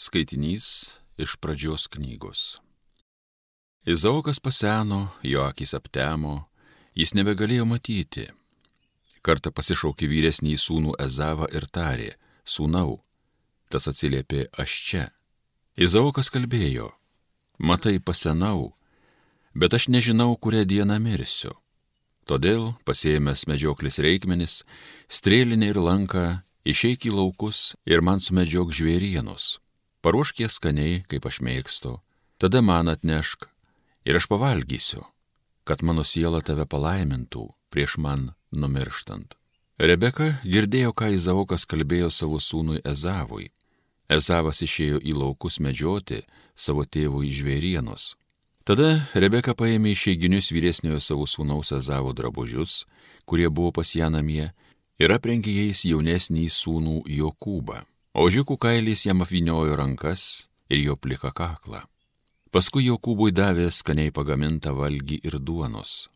Skaitinys iš pradžios knygos. Izaukas paseno, jo akis aptemo, jis nebegalėjo matyti. Kartą pasišaukė vyresnį sūnų Ezavą ir tarė, sūnau, tas atsiliepė aš čia. Izaukas kalbėjo, matai pasenau, bet aš nežinau, kurią dieną mirsiu. Todėl, pasėmęs medžioklis reikmenis, strėlinį ir lanką, išeik į laukus ir man sumedžiok žvėrienus paruošk jas skaniai, kaip aš mėgstu, tada man atnešk ir aš pavalgysiu, kad mano siela tave palaimintų prieš man numirštant. Rebeka girdėjo, ką Izaukas kalbėjo savo sūnui Ezavui. Ezavas išėjo į laukus medžioti savo tėvui žvėrienus. Tada Rebeka paėmė išeiginius vyresniojo savo sūnaus Ezavo drabužius, kurie buvo pas ją namie, ir aprengė jais jaunesnį sūnų Jokūbą. Ožiukų kailis jam apviniojo rankas ir jo plika kaklą. Paskui Jokūbui davė skaniai pagamintą valgį ir duonos.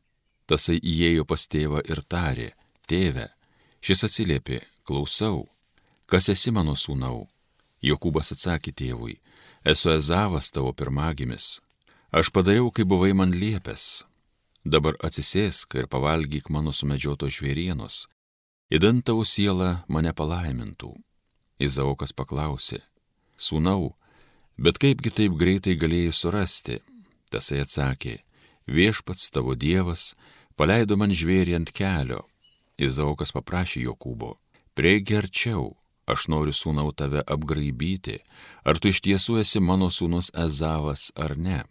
Tasai įėjo pas tėvą ir tarė, tėve, šis atsiliepė, klausau, kas esi mano sūnau? Jokūbas atsakė tėvui, esu Ezavas tavo pirmagimis. Aš padariau, kai buvai man liepęs. Dabar atsisėsk ir pavalgyk mano sumedžioto žvėrienos, įdant tavo siela mane palaimintų. Izaukas paklausė, Sūnau, bet kaipgi taip greitai galėjai surasti? Tasai atsakė, viešpats tavo dievas paleido man žvėrį ant kelio. Izaukas paprašė Jokūbo, prieigi arčiau, aš noriu sūnau tave apgraibyti, ar tu iš tiesų esi mano sūnus Ezavas ar ne.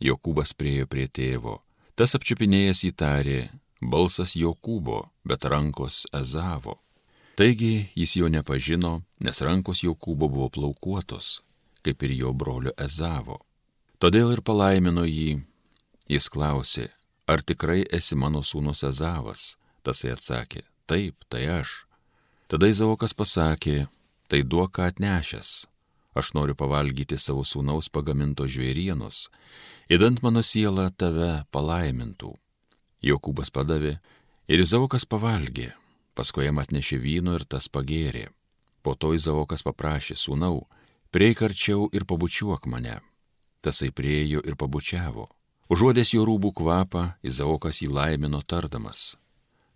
Jokūbas priejo prie tėvo, tas apčiupinėjęs įtarė, balsas Jokūbo, bet rankos Ezavo. Taigi jis jo nepažino, nes rankos Jokūbo buvo plaukuotos, kaip ir jo brolio Ezavo. Todėl ir palaimino jį. Jis klausė, ar tikrai esi mano sūnus Ezavas? Tasai atsakė, taip, tai aš. Tada Izavokas pasakė, tai duok ką atnešęs. Aš noriu pavalgyti savo sūnaus pagaminto žvėrienus, įdant mano siela tave palaimintų. Jokūbas padavė ir Izavokas pavalgė paskui jam atnešė vyno ir tas pagėrė. Po to Izaokas paprašė, sūnau, prieik arčiau ir pabučiuok mane. Tasai priejo ir pabučiavo. Užuodęs jo rūbų kvapą, Izaokas jį laimino tardamas.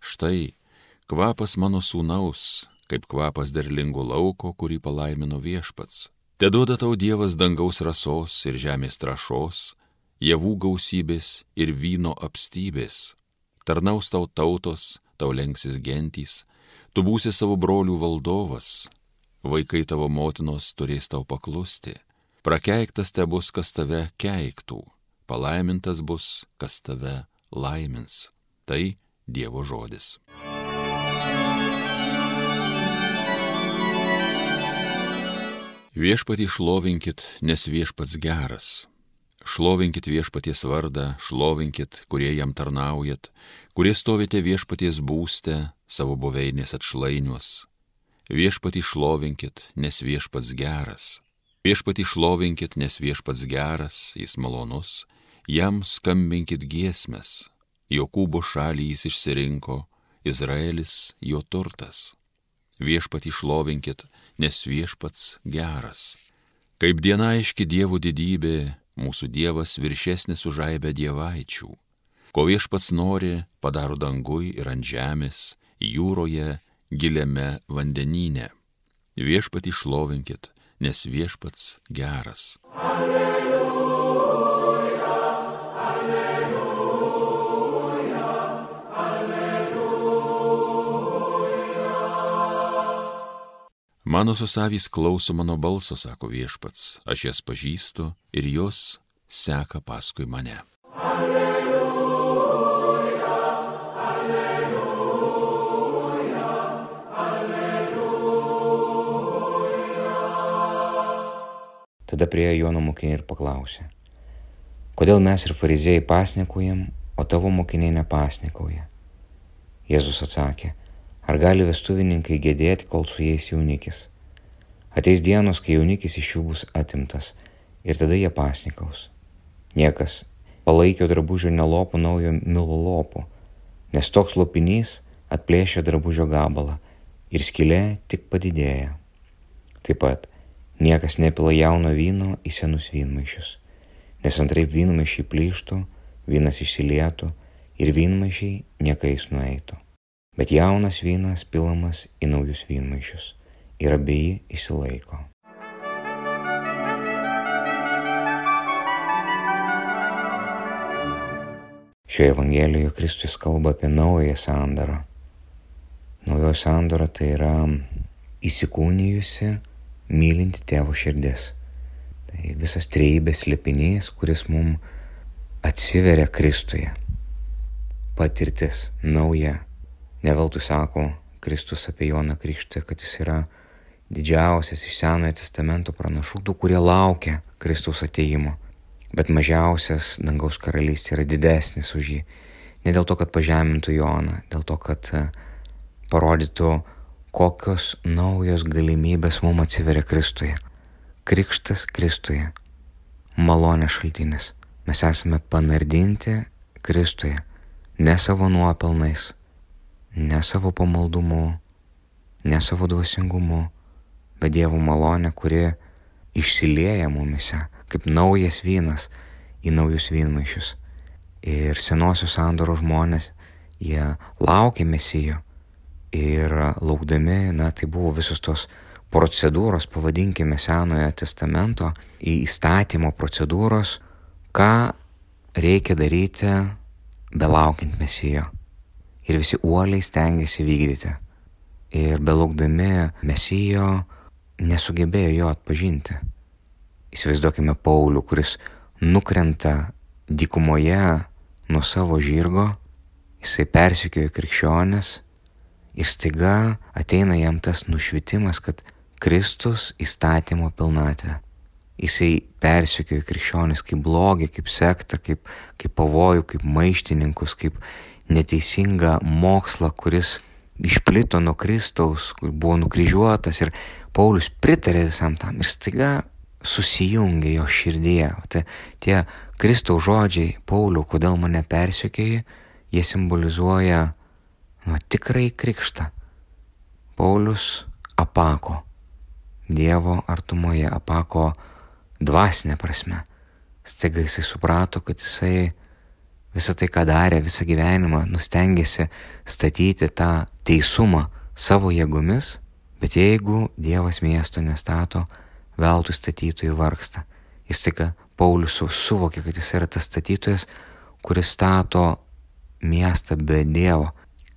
Štai, kvapas mano sūnaus, kaip kvapas derlingo lauko, kurį palaimino viešpats. Te duoda tau Dievas dangaus rasos ir žemės trašos, javų gausybės ir vyno apstybės. Tarnaus tau tautos, tau lenksis gentys, tu būsi savo brolių valdovas, vaikai tavo motinos turės tau paklusti, prakeiktas te bus, kas tave keiktų, palaimintas bus, kas tave laimins. Tai Dievo žodis. Viešpatį šlovinkit, nes viešpats geras. Šlovinkit viešpaties vardą, šlovinkit, kurie jam tarnaujat, kurie stovite viešpaties būste, savo buveinės atšlainiuos. Viešpatį šlovinkit, nes viešpats geras. Viešpatį šlovinkit, nes viešpats geras, jis malonus, jam skambinkit giesmes. Jokūbo šalį jis išsirinko, Izraelis jo turtas. Viešpatį šlovinkit, nes viešpats geras. Kaip diena aiški dievų didybė, Mūsų Dievas viršesnis už aibę dievaičių. Ko viešpats nori, padaro dangui ir ant žemės, jūroje, giliame vandenyne. Viešpatį šlovinkit, nes viešpats geras. Alleluja, Mano susavys klauso mano balso, sako viešpats, aš jas pažįstu ir jos seka paskui mane. Alleluja, alleluja, alleluja. Tada prie Jono mokiniai ir paklausė, kodėl mes ir fariziejai pasnekujam, o tavo mokiniai nepasnekauja. Jėzus atsakė, Ar gali vestuvininkai gedėti, kol su jais jaunikis? Ateis dienos, kai jaunikis iš jų bus atimtas ir tada jie pasnikaus. Niekas palaikio drabužio nelopų naujo milo lopų, nes toks lopinys atplėšia drabužio gabalą ir skilė tik padidėja. Taip pat Niekas nepila jauno vyno į senus vynmaišius, nes antraip vynmaišiai plyštų, vynas išsilietų ir vynmaišiai niekais nueitų. Bet jaunas vynas pilamas į naujus vynmaišius ir abiejai išsilaiko. Šioje Evangelijoje Kristus kalba apie naują sandarą. Naujoji sandora tai yra įsikūnijusi, mylinti tėvo širdis. Tai visas treibės lipinys, kuris mums atsiveria Kristuje. Patirtis nauja. Neveltui sako Kristus apie Joną Krikštą, kad jis yra didžiausias iš Senojo testamento pranašų, tų, kurie laukia Kristaus ateimo bet mažiausias dangaus karalystė yra didesnis už jį. Ne dėl to, kad pažemintų Joną, dėl to, kad e, parodytų, kokios naujos galimybės mums atsiveria Kristuje. Krikštas Kristuje. Malonės šaltinis. Mes esame panardinti Kristuje. Ne savo nuopelnais, ne savo pamaldumu, ne savo dvasingumu, bet Dievo malonė, kuri išsilieja mumise kaip naujas vynas į naujus vynmaišius. Ir senosios sandoros žmonės, jie laukė mesijo ir laukdami, na tai buvo visos tos procedūros, pavadinkime Senojo testamento, įstatymo procedūros, ką reikia daryti belaukiant mesijo. Ir visi uoliai stengiasi vykdyti. Ir belaukdami mesijo nesugebėjo jo atpažinti. Įsivaizduokime Paulių, kuris nukrenta dykumoje nuo savo žirgo, jisai persikioja krikščionis ir staiga ateina jam tas nušvitimas, kad Kristus įstatymo pilnatvė. Jisai persikioja krikščionis kaip blogį, kaip sektą, kaip, kaip pavojų, kaip maištininkus, kaip neteisingą mokslą, kuris išplito nuo Kristaus, kur buvo nukryžiuotas ir Paulius pritarė visam tam ir staiga susijungia jo širdyje. Tai tie Kristaus žodžiai, Paulių, kodėl mane persiekėjai, jie simbolizuoja nu, tikrai krikštą. Paulius apako Dievo artumoje, apako dvasinė prasme. Staiga jisai suprato, kad jisai visą tai, ką darė, visą gyvenimą, nustengėsi statyti tą teisumą savo jėgomis, bet jeigu Dievas miesto nestato, veltui statytojai vargsta. Jis tik Paulius suvokė, kad jis yra tas statytojas, kuris stato miestą be Dievo,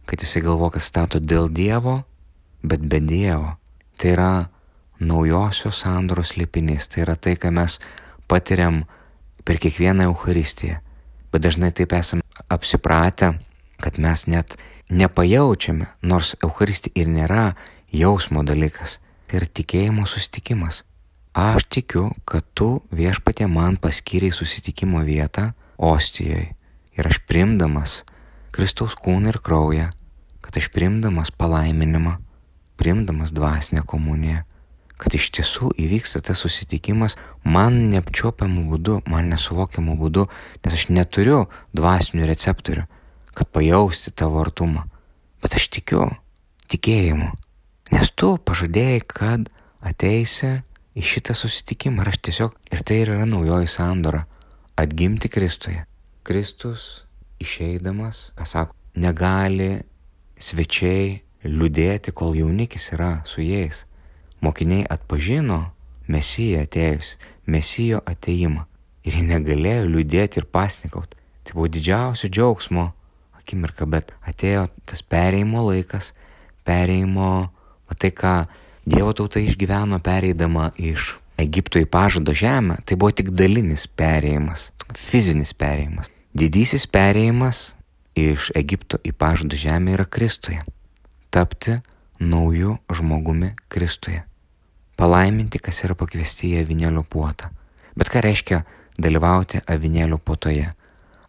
kad jisai galvo, kad stato dėl Dievo, bet be Dievo. Tai yra naujosios sandoros lipinys, tai yra tai, ką mes patiriam per kiekvieną Euharistiją. Bet dažnai taip esame apsipratę, kad mes net nepajaučiame, nors Euharistija ir nėra jausmo dalykas, tai yra tikėjimo sustikimas. Aš tikiu, kad tu viešpatė man paskyrei susitikimo vietą Ostijoje ir aš primdamas Kristaus kūną ir kraują, kad aš primdamas palaiminimą, primdamas dvasinę komuniją, kad iš tiesų įvyksta tas susitikimas man neapčiopiamų būdų, man nesuvokiamų būdų, nes aš neturiu dvasinių receptorių, kad pajausti tavo artumą. Bet aš tikiu tikėjimu, nes tu pažadėjai, kad ateisi į šitą susitikimą ir aš tiesiog, ir tai yra naujoji sandora, atgimti Kristuje. Kristus išeidamas, ką sako, negali svečiai liūdėti, kol jaunikis yra su jais. Mokiniai atpažino Mesiją atėjus, Mesijo ateimą ir jie negalėjo liūdėti ir pasnikauti. Tai buvo didžiausio džiaugsmo akimirka, bet atėjo tas perėjimo laikas, perėjimo, o tai ką Dievo tauta išgyveno pereidama iš Egipto į pažado žemę, tai buvo tik dalinis perėjimas, fizinis perėjimas. Didysis perėjimas iš Egipto į pažado žemę yra Kristuje. Tapti naujų žmogumi Kristuje. Palaiminti, kas yra pakviesti į avinėlio puotą. Bet ką reiškia dalyvauti avinėlio puotoje?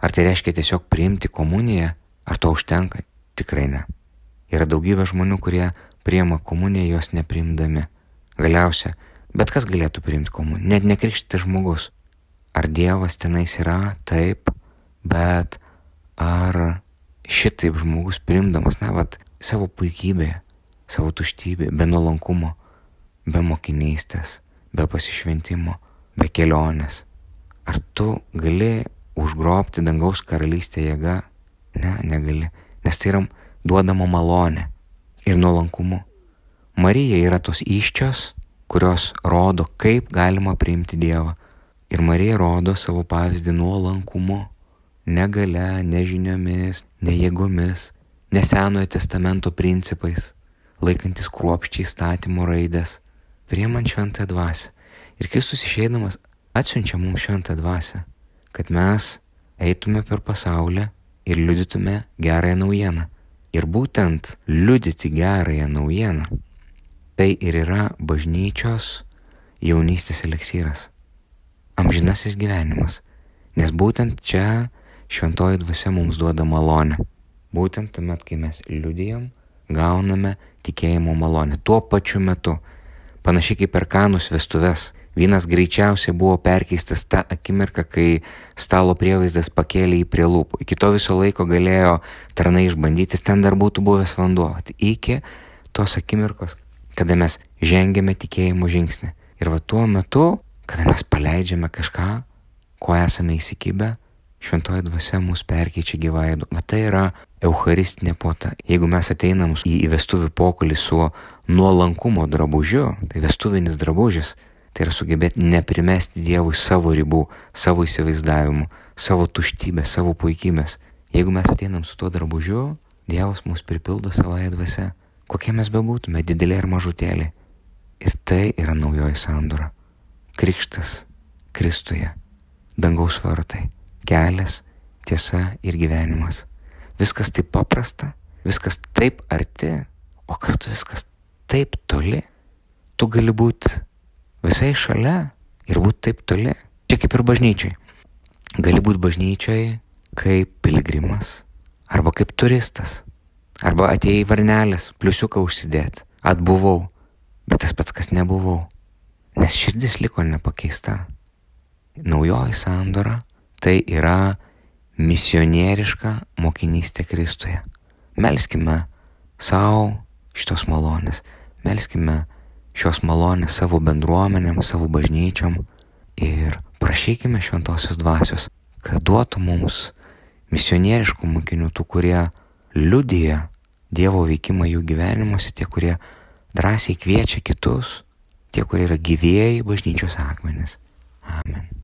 Ar tai reiškia tiesiog priimti komuniją, ar to užtenka? Tikrai ne. Yra daugybė žmonių, kurie priema komuniją jos neprimdami. Galiausia, bet kas galėtų priimti komuniją, net nekrikštytas žmogus. Ar Dievas tenais yra? Taip, bet ar šitaip žmogus primdamas, na, vad, savo puikybėje, savo tuštybėje, be nuolankumo, be mokinystės, be pasišventimo, be kelionės. Ar tu gali užgrobti dangaus karalystę jėga? Ne, negali, nes tai yra duodama malonė ir nuolankumu. Marija yra tos iščios, kurios rodo, kaip galima priimti Dievą. Ir Marija rodo savo pavyzdį nuolankumu, negale, nežiniomis, nejėgomis, nesenojo testamento principais, laikantis kruopščiai statymo raidės, priemant šventą dvasę. Ir Kristus išeidamas atsiunčia mums šventą dvasę, kad mes eitume per pasaulį ir liudytume gerąją naujieną. Ir būtent liudyti gerąją naujieną tai ir yra bažnyčios jaunystės eleksyras, amžinasis gyvenimas, nes būtent čia šventoji dvasia mums duoda malonę. Būtent tuomet, kai mes liudijam, gauname tikėjimo malonę. Tuo pačiu metu, panašiai kaip per kanus vestuves, vynas greičiausiai buvo perkeistas tą akimirką, kai stalo prievaizdas pakėlė jį prie lūpų. Iki to viso laiko galėjo tarnai išbandyti ir ten dar būtų buvęs vanduo. Iki tos akimirkos, kada mes žengėme tikėjimo žingsnį. Ir va tuo metu, kada mes paleidžiame kažką, ko esame įsikibę, šventoji dvasia mus perkeičia gyvąją. Va tai yra Eucharistinė pota. Jeigu mes ateinam į vestuvių pokulį su nuolankumo drabužiu, tai vestuvinis drabužis, tai yra sugebėti neprimesti Dievui savo ribų, savo įsivaizdavimų, savo tuštybės, savo puikybės. Jeigu mes ateinam su tuo drabužiu, Dievas mus pripildo savoje dvasia, kokie mes bebūtume, didelė ir mažutėlė. Ir tai yra naujoji sandora. Krikštas Kristuje, dangaus vartai kelias, tiesa ir gyvenimas. Viskas taip paprasta, viskas taip arti, o kartu viskas taip toli. Tu gali būti visai šalia ir būti taip toli. Čia kaip ir bažnyčiai. Gali būti bažnyčiai kaip piligrimas arba kaip turistas. Arba atėjai varnelės, pliusiuką užsidėti. Atbuvau, bet tas pats, kas nebuvau. Nes širdis liko nepakeista. Naujoji sandora tai yra misionieriška mokinystė Kristuje. Melskime savo šitos malonės, melskime šios malonės savo bendruomenėm, savo bažnyčiom ir prašykime šventosios dvasios, kad duotų mums misionieriškų mokinių, tų, kurie liudyja Dievo veikimą jų gyvenimuose, tie, kurie drąsiai kviečia kitus, tie, kurie yra gyvėjai bažnyčios akmenis. Amen.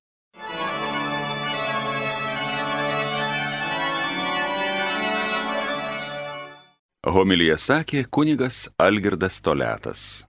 Homilija sakė kunigas Algirdas Toletas.